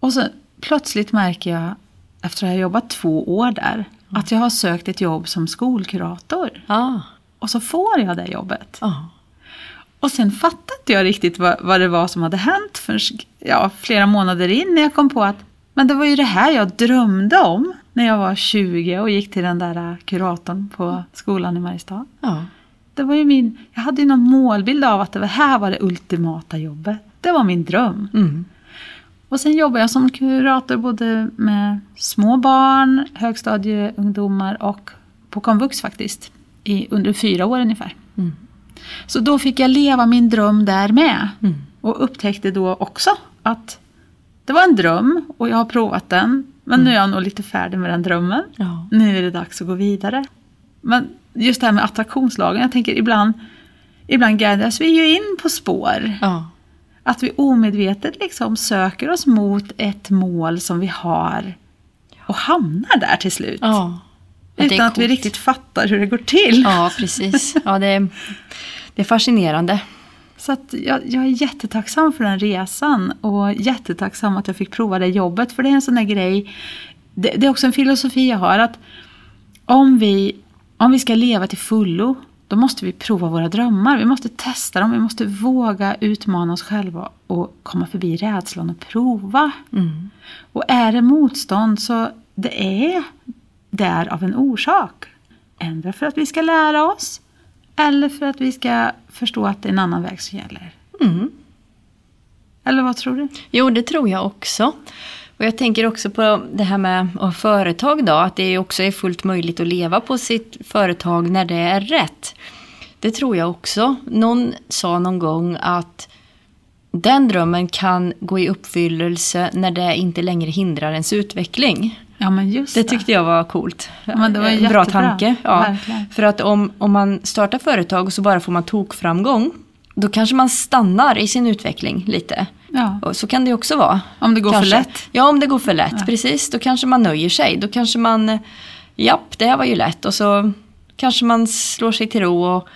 Och så plötsligt märker jag, efter att ha jobbat två år där, att jag har sökt ett jobb som skolkurator. Ja. Och så får jag det jobbet. Ja. Och sen fattade inte jag riktigt vad, vad det var som hade hänt förrän ja, flera månader in när jag kom på att men det var ju det här jag drömde om när jag var 20 och gick till den där äh, kuratorn på skolan i Mariestad. Ja. Det var ju min, jag hade ju någon målbild av att det här var det ultimata jobbet. Det var min dröm. Mm. Och sen jobbade jag som kurator både med små barn, högstadieungdomar och på komvux faktiskt. I, under fyra år ungefär. Mm. Så då fick jag leva min dröm där med. Mm. Och upptäckte då också att det var en dröm och jag har provat den. Men nu är jag nog lite färdig med den drömmen. Ja. Nu är det dags att gå vidare. Men just det här med attraktionslagen, jag tänker ibland, ibland guidas vi ju in på spår. Ja. Att vi omedvetet liksom söker oss mot ett mål som vi har och hamnar där till slut. Ja. Utan att vi riktigt fattar hur det går till. Ja, precis. Ja, det, är, det är fascinerande. Så jag, jag är jättetacksam för den resan och jättetacksam att jag fick prova det jobbet. För det är en sån där grej, det, det är också en filosofi jag har att om vi, om vi ska leva till fullo, då måste vi prova våra drömmar. Vi måste testa dem, vi måste våga utmana oss själva och komma förbi rädslan och prova. Mm. Och är det motstånd så det är där av en orsak. Ändra för att vi ska lära oss eller för att vi ska förstå att det är en annan väg som gäller. Mm. Eller vad tror du? Jo, det tror jag också. Och jag tänker också på det här med företag då, att det också är fullt möjligt att leva på sitt företag när det är rätt. Det tror jag också. Någon sa någon gång att den drömmen kan gå i uppfyllelse när det inte längre hindrar ens utveckling. Ja, men just Det tyckte jag var coolt. men det var En Bra tanke. Ja. Verkligen. För att om, om man startar företag och så bara får man tokframgång, då kanske man stannar i sin utveckling lite. Ja, så kan det också vara. om det går Kanske. för lätt. Ja, om det går för lätt. Precis, då kanske man nöjer sig. Då kanske man, japp, det här var ju lätt. Och så kanske man slår sig till ro och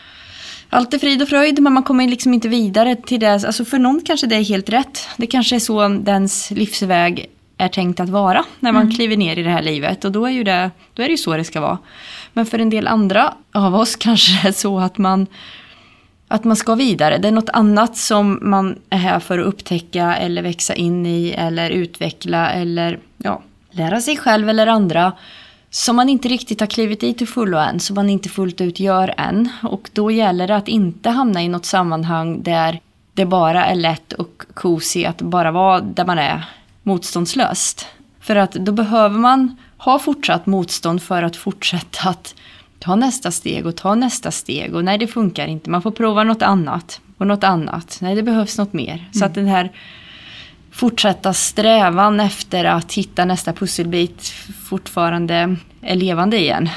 allt är frid och fröjd, men man kommer liksom inte vidare till det. Alltså för någon kanske det är helt rätt. Det kanske är så dens livsväg är tänkt att vara när man kliver ner i det här livet. Och då är, ju det, då är det ju så det ska vara. Men för en del andra av oss kanske det är så att man att man ska vidare. Det är något annat som man är här för att upptäcka eller växa in i eller utveckla eller ja, lära sig själv eller andra som man inte riktigt har klivit i till fullo än, som man inte fullt ut gör än. Och då gäller det att inte hamna i något sammanhang där det bara är lätt och cozy att bara vara där man är motståndslöst. För att då behöver man ha fortsatt motstånd för att fortsätta att ta nästa steg och ta nästa steg. Och nej, det funkar inte. Man får prova något annat och något annat. Nej, det behövs något mer. Så att den här fortsätta strävan efter att hitta nästa pusselbit fortfarande är levande igen.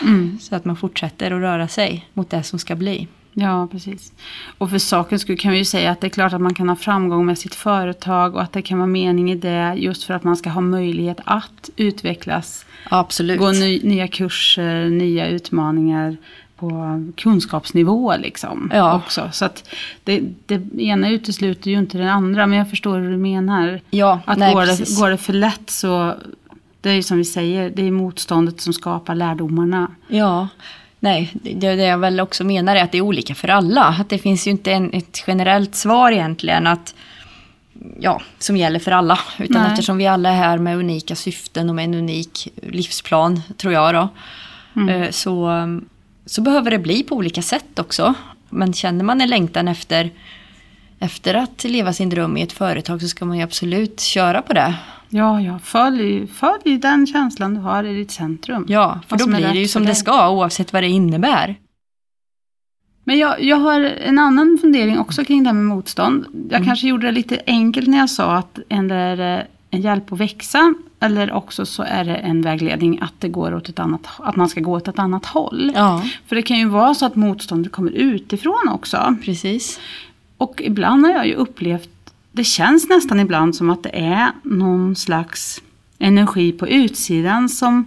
Så att man fortsätter att röra sig mot det som ska bli. Ja, precis. Och för sakens skull kan vi ju säga att det är klart att man kan ha framgång med sitt företag och att det kan vara mening i det just för att man ska ha möjlighet att utvecklas. Absolut. Gå ny, nya kurser, nya utmaningar på kunskapsnivå liksom. Ja. Också. Så att det, det ena utesluter ju inte det andra, men jag förstår hur du menar. Ja, Att nej, går, det, går det för lätt så, det är ju som vi säger, det är motståndet som skapar lärdomarna. Ja, nej, det, det jag väl också menar är att det är olika för alla. Att det finns ju inte en, ett generellt svar egentligen att, ja, som gäller för alla. Utan Nej. eftersom vi alla är här med unika syften och med en unik livsplan, tror jag då, eh, så, så behöver det bli på olika sätt också. Men känner man en längtan efter, efter att leva sin dröm i ett företag så ska man ju absolut köra på det. Ja, ja, följ, följ den känslan du har i ditt centrum. Ja, för då blir det ju som det ska oavsett vad det innebär. Men jag, jag har en annan fundering också kring det här med motstånd. Jag Mm. kanske gjorde det lite enkelt när jag sa att ändå är det en hjälp att växa. Eller också så är det en vägledning att, det går åt ett annat, att man ska gå åt ett annat håll. Ja, För det kan ju vara så att motståndet kommer utifrån också. precis. Och ibland har jag ju upplevt, det känns nästan ibland som att det är någon slags energi på utsidan som,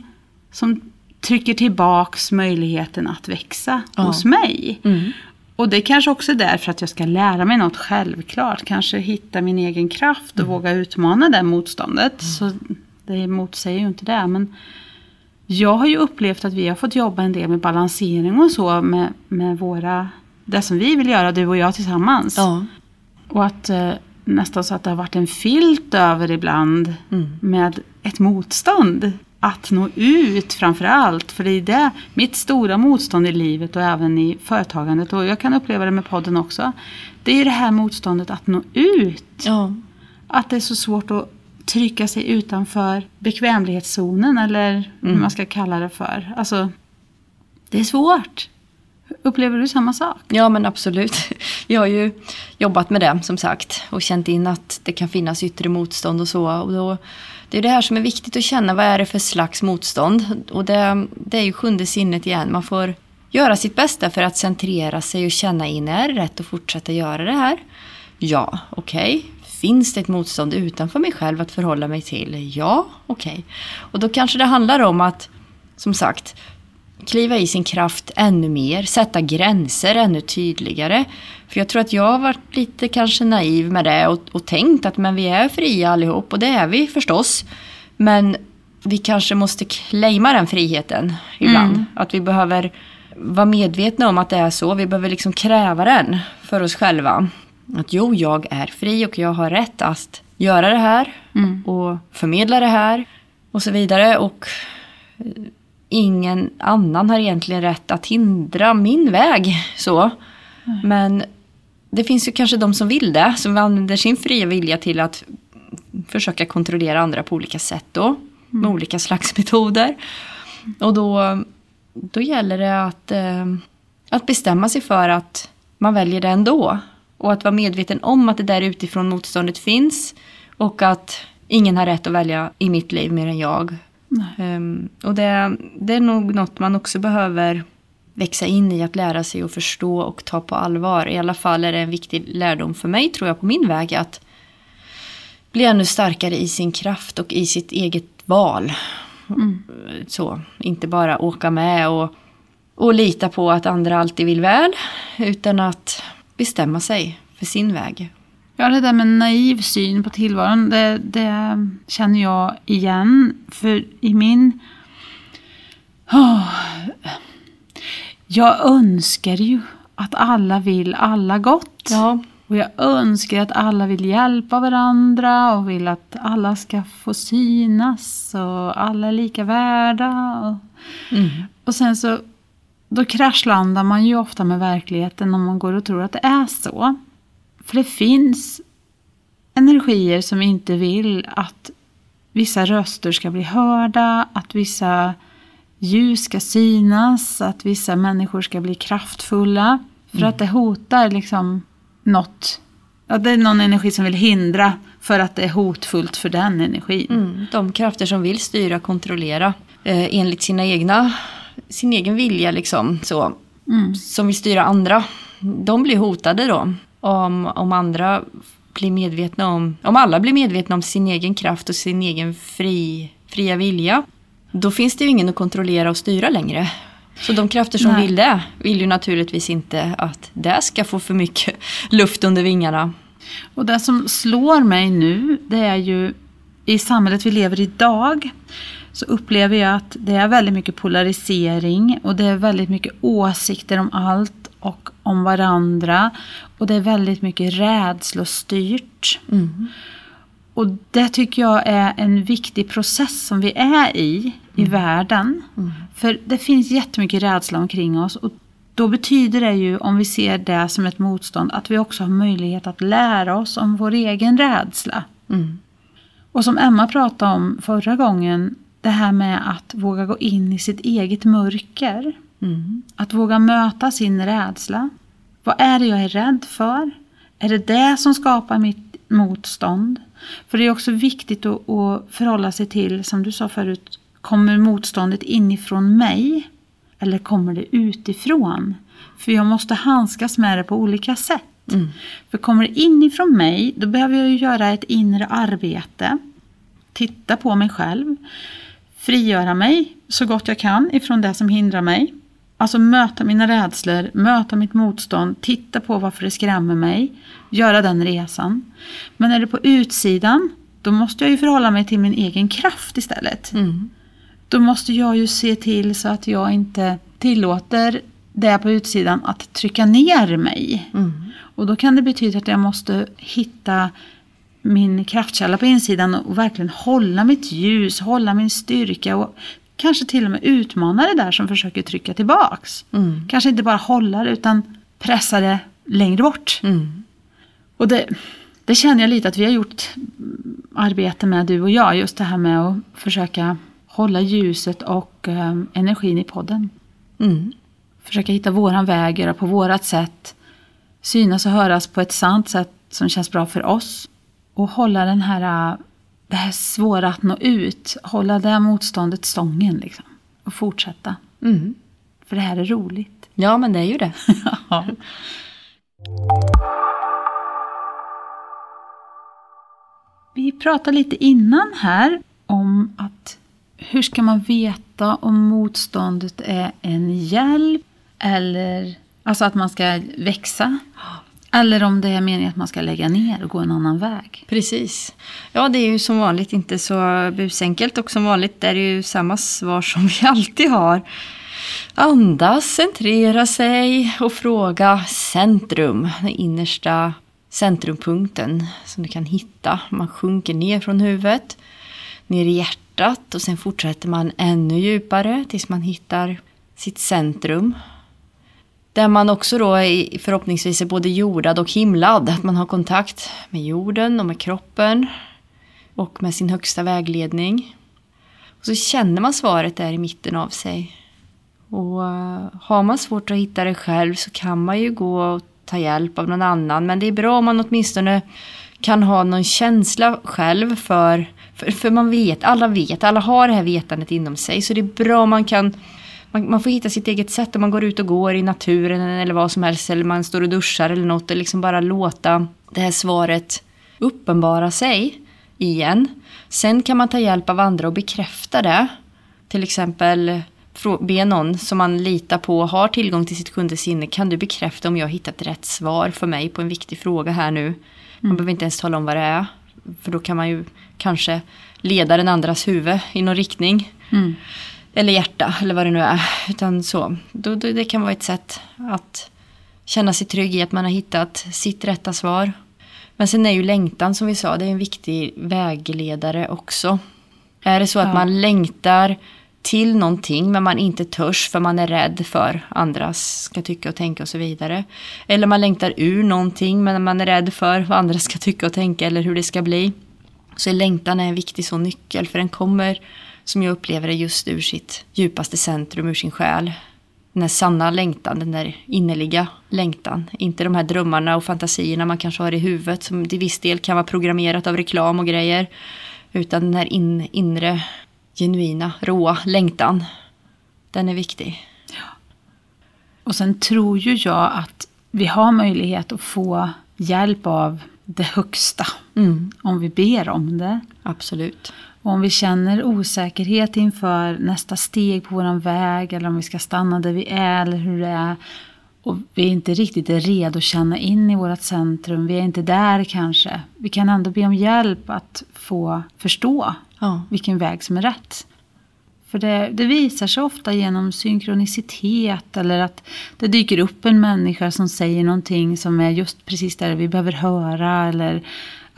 som trycker tillbaks möjligheten att växa Ja. hos mig. Mm. Och det kanske också är därför att jag ska lära mig något självklart. Kanske hitta min egen kraft och Mm. våga utmana det motståndet. Så det motsäger ju inte det. Men jag har ju upplevt att vi har fått jobba en del med balansering och så med, med våra, det som vi vill göra, du och jag tillsammans. Ja. Och att eh, nästan så att det har varit en filt över ibland Mm. med ett motstånd. Att nå ut framför allt. För det är det, mitt stora motstånd i livet och även i företagandet. Och jag kan uppleva det med podden också. Det är det här motståndet att nå ut. Ja. Att det är så svårt att trycka sig utanför bekvämlighetszonen. Eller hur man ska kalla det för. Alltså, det är svårt. Upplever du samma sak? ja, men absolut. Jag har ju jobbat med det som sagt och känt in att det kan finnas yttre motstånd och så. Och då, det är det här som är viktigt att känna. Vad är det för slags motstånd? Och det, det är ju sjunde sinnet igen. Man får göra sitt bästa för att centrera sig och känna in. Är det rätt att fortsätta göra det här? Ja, okej. Finns det ett motstånd utanför mig själv att förhålla mig till? Ja, okej. Och då kanske det handlar om att, som sagt, kliva i sin kraft ännu mer, sätta gränser ännu tydligare. För jag tror att jag har varit lite kanske naiv med det och, och tänkt att men vi är fria allihop och det är vi förstås. Men vi kanske måste claima den friheten ibland. Mm. Att vi behöver vara medvetna om att det är så. Vi behöver liksom kräva den för oss själva. Att jo, jag är fri och jag har rätt att göra det här Mm. och förmedla det här och så vidare. Och ingen annan har egentligen rätt att hindra min väg. Så. Men det finns ju kanske de som vill det, som använder sin fria vilja till att försöka kontrollera andra på olika sätt då. Med olika slags metoder. Och då, då gäller det att, eh, att bestämma sig för att man väljer det ändå. Och att vara medveten om att det där utifrån motståndet finns. Och att ingen har rätt att välja i mitt liv mer än jag. Um, och det, det är nog något man också behöver växa in i att lära sig och förstå och ta på allvar. I alla fall är det en viktig lärdom för mig tror jag på min väg att bli ännu starkare i sin kraft och i sitt eget val. Mm. Så, inte bara åka med och, och lita på att andra alltid vill väl. Utan att bestämma sig för sin väg. Ja, det där med naiv syn på tillvaron, det, det känner jag igen. För i min... Oh, jag önskar ju att alla vill alla gott. Ja. Och jag önskar att alla vill hjälpa varandra och vill att alla ska få synas och alla är lika värda. Och, Mm. och sen så då kraschlandar man ju ofta med verkligheten om man går och tror att det är så. För det finns energier som inte vill att vissa röster ska bli hörda, att vissa ljus ska synas, att vissa människor ska bli kraftfulla. För att det hotar liksom något. Ja, det är någon energi som vill hindra för att det är hotfullt för den energin. Mm. De krafter som vill styra, kontrollera eh, enligt sina egna, sin egen vilja liksom. Så, Mm. Som vill styra andra. De blir hotade då. Om, om andra blir medvetna om, om alla blir medvetna om sin egen kraft och sin egen fri, fria vilja. Då finns det ju ingen att kontrollera och styra längre. Så de krafter som Nej. vill det vill ju naturligtvis inte att det ska få för mycket luft under vingarna. Och det som slår mig nu, det är ju i samhället vi lever i idag så upplever jag att det är väldigt mycket polarisering och det är väldigt mycket åsikter om allt och om varandra. Och det är väldigt mycket rädslostyrt. Mm. Och det tycker jag är en viktig process som vi är i, i världen. För det finns jättemycket rädsla omkring oss. Och då betyder det ju, om vi ser det som ett motstånd, att vi också har möjlighet att lära oss om vår egen rädsla. Mm. Och som Emma pratade om förra gången, det här med att våga gå in i sitt eget mörker. Mm. Att våga möta sin rädsla. Vad är det jag är rädd för? Är det det som skapar mitt motstånd? För det är också viktigt att, att förhålla sig till, som du sa förut, kommer motståndet inifrån mig? Eller kommer det utifrån? För jag måste handskas med det på olika sätt. Mm. För kommer det inifrån mig, då behöver jag göra ett inre arbete. Titta på mig själv. Frigöra mig så gott jag kan ifrån det som hindrar mig. Alltså möta mina rädslor, möta mitt motstånd, titta på varför det skrämmer mig. Göra den resan. Men är det på utsidan, då måste jag ju förhålla mig till min egen kraft istället. Mm. Då måste jag ju se till så att jag inte tillåter det på utsidan att trycka ner mig. Mm. Och då kan det betyda att jag måste hitta min kraftkälla på insidan och verkligen hålla mitt ljus, hålla min styrka och kanske till och med utmana det där som försöker trycka tillbaks. Mm. Kanske inte bara hålla det utan pressa det längre bort. Mm. Och det, det känner jag lite att vi har gjort arbete med du och jag. Just det här med att försöka hålla ljuset och eh, energin i podden. Mm. Försöka hitta våran väg, göra på vårat sätt. Synas och höras på ett sant sätt som känns bra för oss. Och hålla den här, det här svåra att nå ut. Hålla det här motståndet stången liksom. Och fortsätta. Mm. För det här är roligt. Ja, men det är ju det. Ja. Vi pratade lite innan här om att hur ska man veta om motståndet är en hjälp eller alltså att man ska växa eller om det är meningen att man ska lägga ner och gå en annan väg. Precis. Ja, det är ju som vanligt inte så busenkelt och som vanligt är det ju samma svar som vi alltid har. Andas, centrera sig och fråga centrum, den innersta centrumpunkten som du kan hitta. Man sjunker ner från huvudet, ner i hjärtat och sen fortsätter man ännu djupare tills man hittar sitt centrum. Där man också då är, förhoppningsvis är både jordad och himlad. Att man har kontakt med jorden och med kroppen och med sin högsta vägledning. Och så känner man svaret där i mitten av sig. Och eh, har man svårt att hitta det själv så kan man ju gå och ta hjälp av någon annan. Men det är bra om man åtminstone kan ha någon känsla själv för, för, för man vet, alla vet, alla har det här vetandet inom sig. Så det är bra om man kan man, man, får hitta sitt eget sätt om man går ut och går i naturen eller vad som helst. Eller man står och duschar eller något. Och liksom bara låta det här svaret uppenbara sig igen. Sen kan man ta hjälp av andra och bekräfta det. Till exempel be någon som man litar på har tillgång till sitt sjunde sinne. Kan du bekräfta om jag hittat rätt svar för mig på en viktig fråga här nu? Man mm. behöver inte ens tala om vad det är. För då kan man ju kanske leda den andras huvud i någon riktning. Mm. Eller hjärta eller vad det nu är. Utan så. Då, då, det kan vara ett sätt att känna sig trygg i att man har hittat sitt rätta svar. Men sen är ju längtan som vi sa, det är en viktig vägledare också. Är det så att ja. man längtar till någonting men man inte törs för man är rädd för andras ska tycka och tänka och så vidare. Eller man längtar ur någonting men man är rädd för vad andra ska tycka och tänka eller hur det ska bli. Så längtan är en viktig sån nyckel för den kommer som jag upplever det just ur sitt djupaste centrum, ur sin själ. Den där sanna längtan, den där innerliga längtan. Inte de här drömmarna och fantasierna man kanske har i huvudet som till viss del kan vara programmerat av reklam och grejer. Utan den här in, inre, genuina, råa längtan. Den är viktig. Ja. Och sen tror ju jag att vi har möjlighet att få hjälp av det högsta. Mm. Om vi ber om det. Absolut. Och om vi känner osäkerhet inför nästa steg på vår väg eller om vi ska stanna där vi är eller hur det är och vi inte riktigt är redo att känna in i vårt centrum, vi är inte där kanske. Vi kan ändå be om hjälp att få förstå ja. vilken väg som är rätt. För det, det, visar sig ofta genom synkronicitet eller att det dyker upp en människa som säger någonting som är just precis det vi behöver höra eller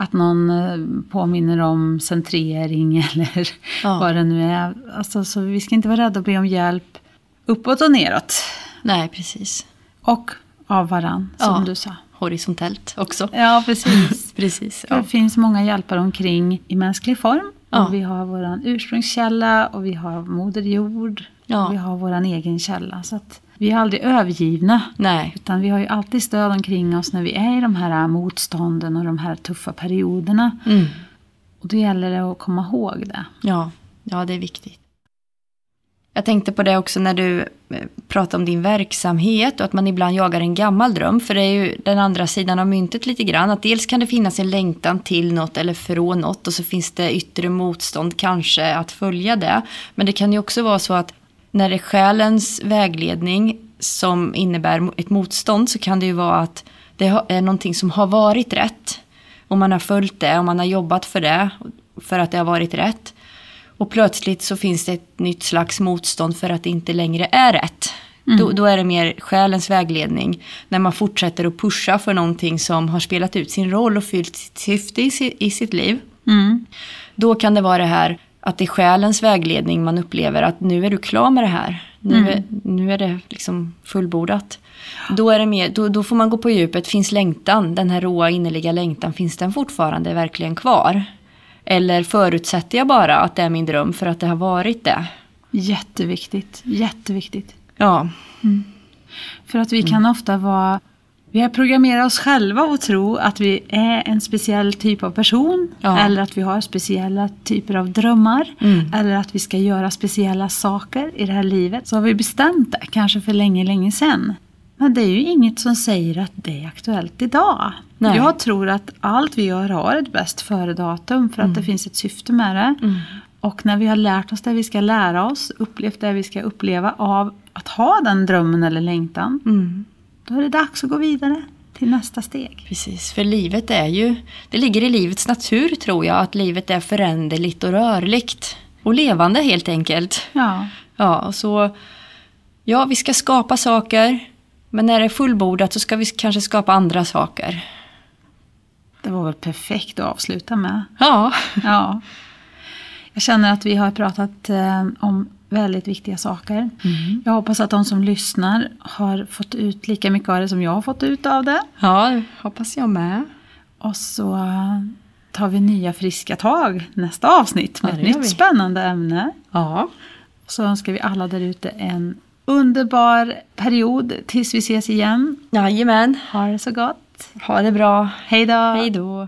att någon eh, påminner om centrering eller ja. vad det nu är. Alltså, så vi ska inte vara rädda att be om hjälp uppåt och neråt. Nej, precis. Och av varann, som ja. du sa. Horisontellt också. Ja, precis. precis ja. Det finns många hjälpare omkring i mänsklig form. Och vi har vår ursprungskälla och vi har Moder Jord. Och vi har vår egen källa. Så att vi är aldrig övergivna. Nej. Utan vi har ju alltid stöd omkring oss när vi är i de här motstånden och de här tuffa perioderna. Mm. Och då gäller det att komma ihåg det. Ja, ja det är viktigt. Jag tänkte på det också när du eh, pratade om din verksamhet och att man ibland jagar en gammal dröm. För det är ju den andra sidan av myntet lite grann. Att dels kan det finnas en längtan till något eller från något och så finns det yttre motstånd kanske att följa det. Men det kan ju också vara så att när det är själens vägledning som innebär ett motstånd så kan det ju vara att det är någonting som har varit rätt. Och man har följt det och man har jobbat för det, för att det har varit rätt. Och plötsligt så finns det ett nytt slags motstånd för att det inte längre är rätt. Mm. Då, då, är det mer själens vägledning. När man fortsätter att pusha för någonting som har spelat ut sin roll och fyllt sitt syfte i, i sitt liv. Mm. Då kan det vara det här att det är själens vägledning man upplever att nu är du klar med det här. Nu, mm. är, nu är det liksom fullbordat. Då, är det mer, då, då, får man gå på djupet. Finns längtan, den här råa innerliga längtan, finns den fortfarande verkligen kvar? Eller förutsätter jag bara att det är min dröm för att det har varit det? Jätteviktigt, jätteviktigt. Ja. Mm. För att vi kan mm. ofta vara vi har programmerat oss själva att tro att vi är en speciell typ av person. Ja. Eller att vi har speciella typer av drömmar. Mm. Eller att vi ska göra speciella saker i det här livet. Så har vi bestämt det, kanske för länge, länge sedan. Men det är ju inget som säger att det är aktuellt idag. Nej. Jag tror att allt vi gör har ett bäst före-datum för att mm. det finns ett syfte med det. Mm. Och när vi har lärt oss det vi ska lära oss, upplevt det vi ska uppleva av att ha den drömmen eller längtan. Då är det dags att gå vidare till nästa steg. Precis, för livet är ju, det ligger i livets natur tror jag, att livet är föränderligt och rörligt. Och levande helt enkelt. Ja. Ja, så, ja vi ska skapa saker, men när det är fullbordat så ska vi kanske skapa andra saker. Det var väl perfekt att avsluta med. Ja. ja. Jag känner att vi har pratat eh, om väldigt viktiga saker. Jag hoppas att de som lyssnar har fått ut lika mycket av det som jag har fått ut av det. Ja, hoppas jag med. Och så tar vi nya friska tag nästa avsnitt med Ja, ett nytt vi. spännande ämne. Ja, Så önskar vi alla där ute en underbar period tills vi ses igen. jajamän. Ha det så gott. Ha det bra. Hej då! Hej då.